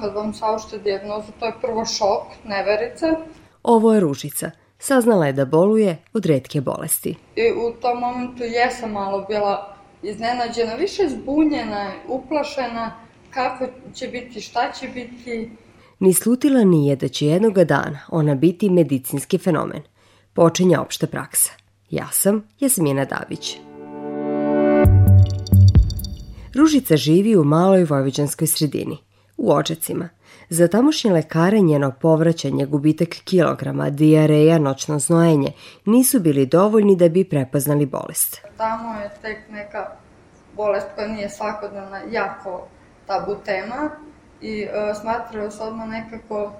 Kad vam saopšte dijagnozu, to je prvo šok, neverica. Ovo je Ružica. Saznala je da boluje od redke bolesti. I u tom momentu jesam malo bila iznenađena, više zbunjena, uplašena, kako će biti, šta će biti. Ni slutila nije da će jednoga dana ona biti medicinski fenomen. Počinja opšta praksa. Ja sam Jasmina Davić. Ružica živi u maloj vojvođanskoj sredini, u Očecima. Za tamošnje lekare njeno povraćanje, gubitak kilograma, dijareja, noćno znojenje nisu bili dovoljni da bi prepoznali bolest. Tamo je tek neka bolest koja nije svakodnevna jako tabu tema i e, smatraju se odmah nekako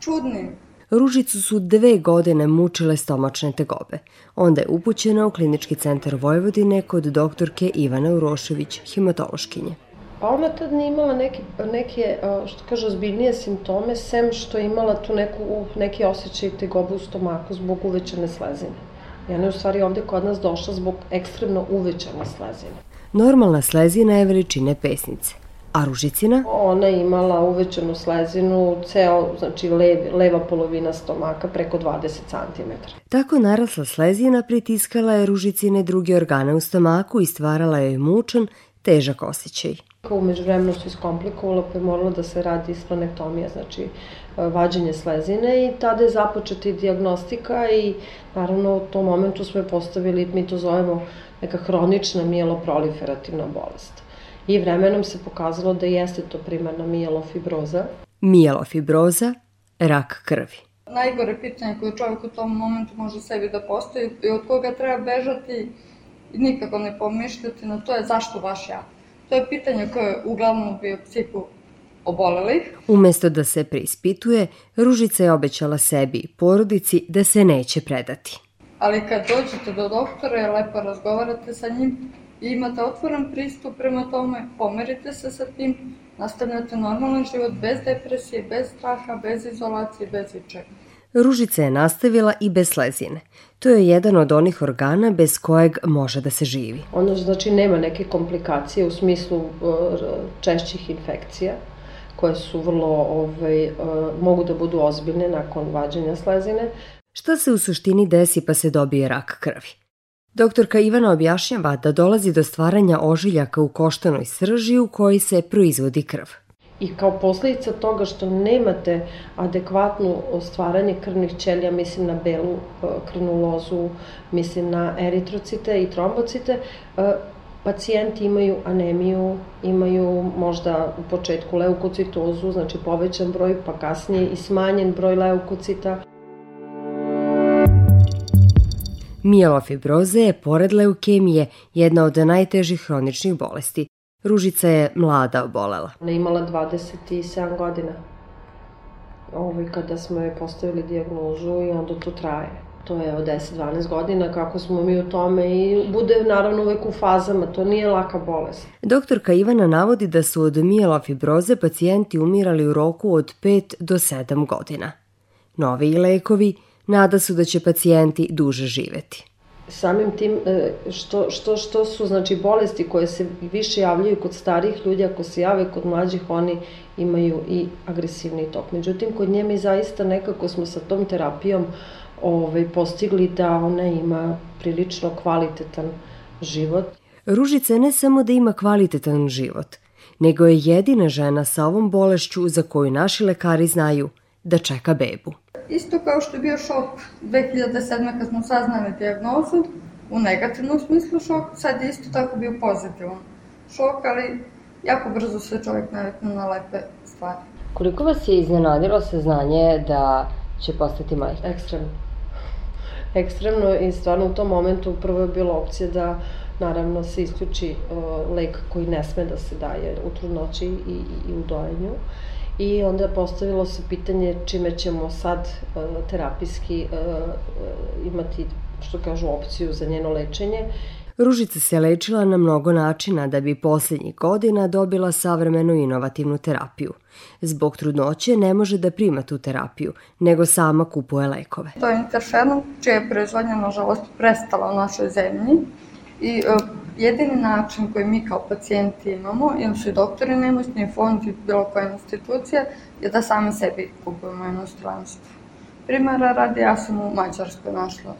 čudnim Ružicu su dve godine mučile stomačne tegobe. Onda je upućena u klinički centar Vojvodine kod doktorke Ivana Urošević, hematološkinje. Pa ona tad nije imala neke, neke što kaže, ozbiljnije simptome, sem što je imala tu neku, neki osjećaj tegobe u stomaku zbog uvećane slezine. I ona je u stvari ovde kod nas došla zbog ekstremno uvećane slezine. Normalna slezina je veličine pesnice. A ružicina? Ona je imala uvećanu slezinu, ceo, znači lev, leva polovina stomaka preko 20 cm. Tako narasla slezina pritiskala je ružicine druge organe u stomaku i stvarala je mučan, težak osjećaj. Umeđu vremenu su iskomplikovalo pa je moralo da se radi splanektomija, znači e, vađenje slezine i tada je započeta i diagnostika i naravno u tom momentu smo je postavili, mi to zovemo neka hronična mijeloproliferativna bolest i vremenom se pokazalo da jeste to primarna mijelofibroza. Mijelofibroza, rak krvi. Najgore pitanje koje čovjek u tom momentu može sebi da postoji i od koga treba bežati i nikako ne pomišljati na to je zašto baš ja. To je pitanje koje uglavnom u biopsiku obolelih. Umesto da se preispituje, Ružica je obećala sebi i porodici da se neće predati. Ali kad dođete do doktora lepo razgovarate sa njim, i imate otvoren pristup prema tome, pomerite se sa tim, nastavljate normalan život bez depresije, bez straha, bez izolacije, bez ičega. Ružica je nastavila i bez slezine. To je jedan od onih organa bez kojeg može da se živi. Ono znači nema neke komplikacije u smislu uh, češćih infekcija koje su vrlo, ovaj, uh, mogu da budu ozbiljne nakon vađenja slezine. Šta se u suštini desi pa se dobije rak krvi? Doktorka Ivana objašnjava da dolazi do stvaranja ožiljaka u koštanoj srži u kojoj se proizvodi krv. I kao posledica toga što nemate adekvatnu stvaranje krvnih ćelija, mislim na belu e, krvnu lozu, mislim na eritrocite i trombocite, e, pacijenti imaju anemiju, imaju možda u početku leukocitozu, znači povećan broj, pa kasnije i smanjen broj leukocita. Mielofibroza je, pored leukemije, jedna od najtežih hroničnih bolesti. Ružica je mlada obolela. Ona je imala 27 godina ovaj, kada smo joj postavili diagnozu i onda to traje. To je od 10-12 godina kako smo mi u tome i bude naravno uvek u fazama, to nije laka bolest. Doktorka Ivana navodi da su od mielofibroze pacijenti umirali u roku od 5 do 7 godina. Novi lekovi – nada su da će pacijenti duže živeti. Samim tim e, što, što, što su znači bolesti koje se više javljaju kod starih ljudi, ako se jave kod mlađih, oni imaju i agresivni tok. Međutim, kod nje mi zaista nekako smo sa tom terapijom ovaj, postigli da ona ima prilično kvalitetan život. Ružica ne samo da ima kvalitetan život, nego je jedina žena sa ovom bolešću za koju naši lekari znaju da čeka bebu isto kao što je bio šok 2007. kad smo saznali diagnozu, u negativnom smislu šok, sad je isto tako bio pozitivan šok, ali jako brzo se čovjek navikne na lepe stvari. Koliko vas je iznenadilo saznanje da će postati majka? Ekstremno. Ekstremno i stvarno u tom momentu prvo je bila opcija da naravno se isključi uh, lek koji ne sme da se daje u trudnoći i, i, i u dojenju. Uh, i onda postavilo se pitanje čime ćemo sad uh, terapijski uh, imati, što kažu, opciju za njeno lečenje. Ružica se lečila na mnogo načina da bi poslednjih godina dobila savremenu inovativnu terapiju. Zbog trudnoće ne može da prima tu terapiju, nego sama kupuje lekove. To je interferon, čija je proizvodnja, nažalost, prestala u našoj zemlji i jedini način koji mi kao pacijenti imamo, ili su doktori nemoćni, fond i bilo koja institucija, je da sami sebi kupujemo inostranstvo. Primera radi, ja sam u Mađarskoj našla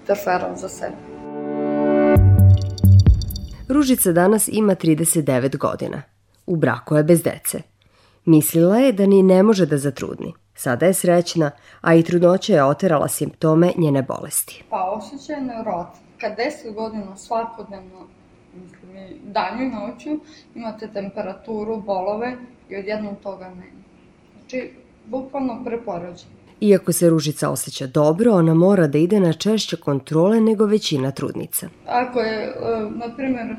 interferon za sebe. Ružica danas ima 39 godina. U braku je bez dece. Mislila je da ni ne može da zatrudni. Sada je srećna, a i trudnoća je oterala simptome njene bolesti. Pa osjećaj neurot. Kad 10 godina svakodnevno, mislim, danju i noću, imate temperaturu, bolove i odjednom toga nema. Znači, bukvalno preporođenje. Iako se Ružica osjeća dobro, ona mora da ide na češće kontrole nego većina trudnica. Ako je, e, na primjer,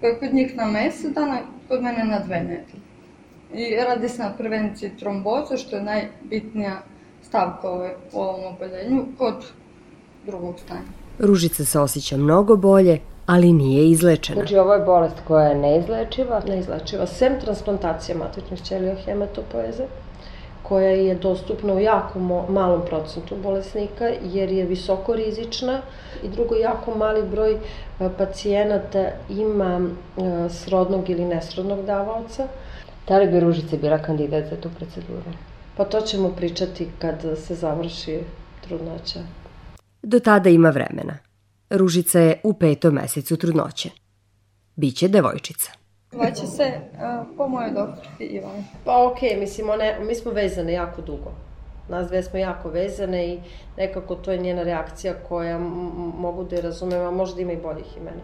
kod njih na mesec dana, kod mene na dve nedelje. I radi se na prevenciji tromboza, što je najbitnija stavka u ovom oboljenju kod drugog stanja. Ružica se osjeća mnogo bolje, ali nije izlečena. Znači, ovo je bolest koja je neizlečiva. Neizlečiva, sem transplantacije matičnih ćelija hematopoeze, koja je dostupna u jako malom procentu bolesnika, jer je visoko rizična i drugo, jako mali broj e, pacijenata ima e, srodnog ili nesrodnog davaoca. Da li bi Ružica bila kandidat za tu proceduru? Pa to ćemo pričati kad se završi trudnoća. Do tada ima vremena. Ružica je u petom mesecu trudnoće. Biće devojčica. Zvaće se uh, po mojoj doktorki Ivan. Pa okej, okay, mislim, one, mi smo vezane jako dugo. Nas dve smo jako vezane i nekako to je njena reakcija koja mogu da je razumem, a možda ima i boljih imena.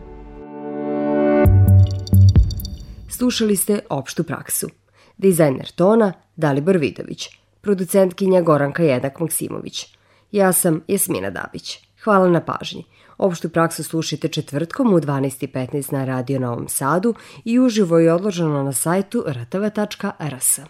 Slušali ste opštu praksu. Dizajner tona Dalibor Vidović, producentkinja Goranka Jednak Maksimović. Ja sam Jasmina Dabić. Hvala na pažnji. Opštu praksu slušajte četvrtkom u 12.15 na Radio Novom Sadu i uživo je odloženo na sajtu rtv.rs.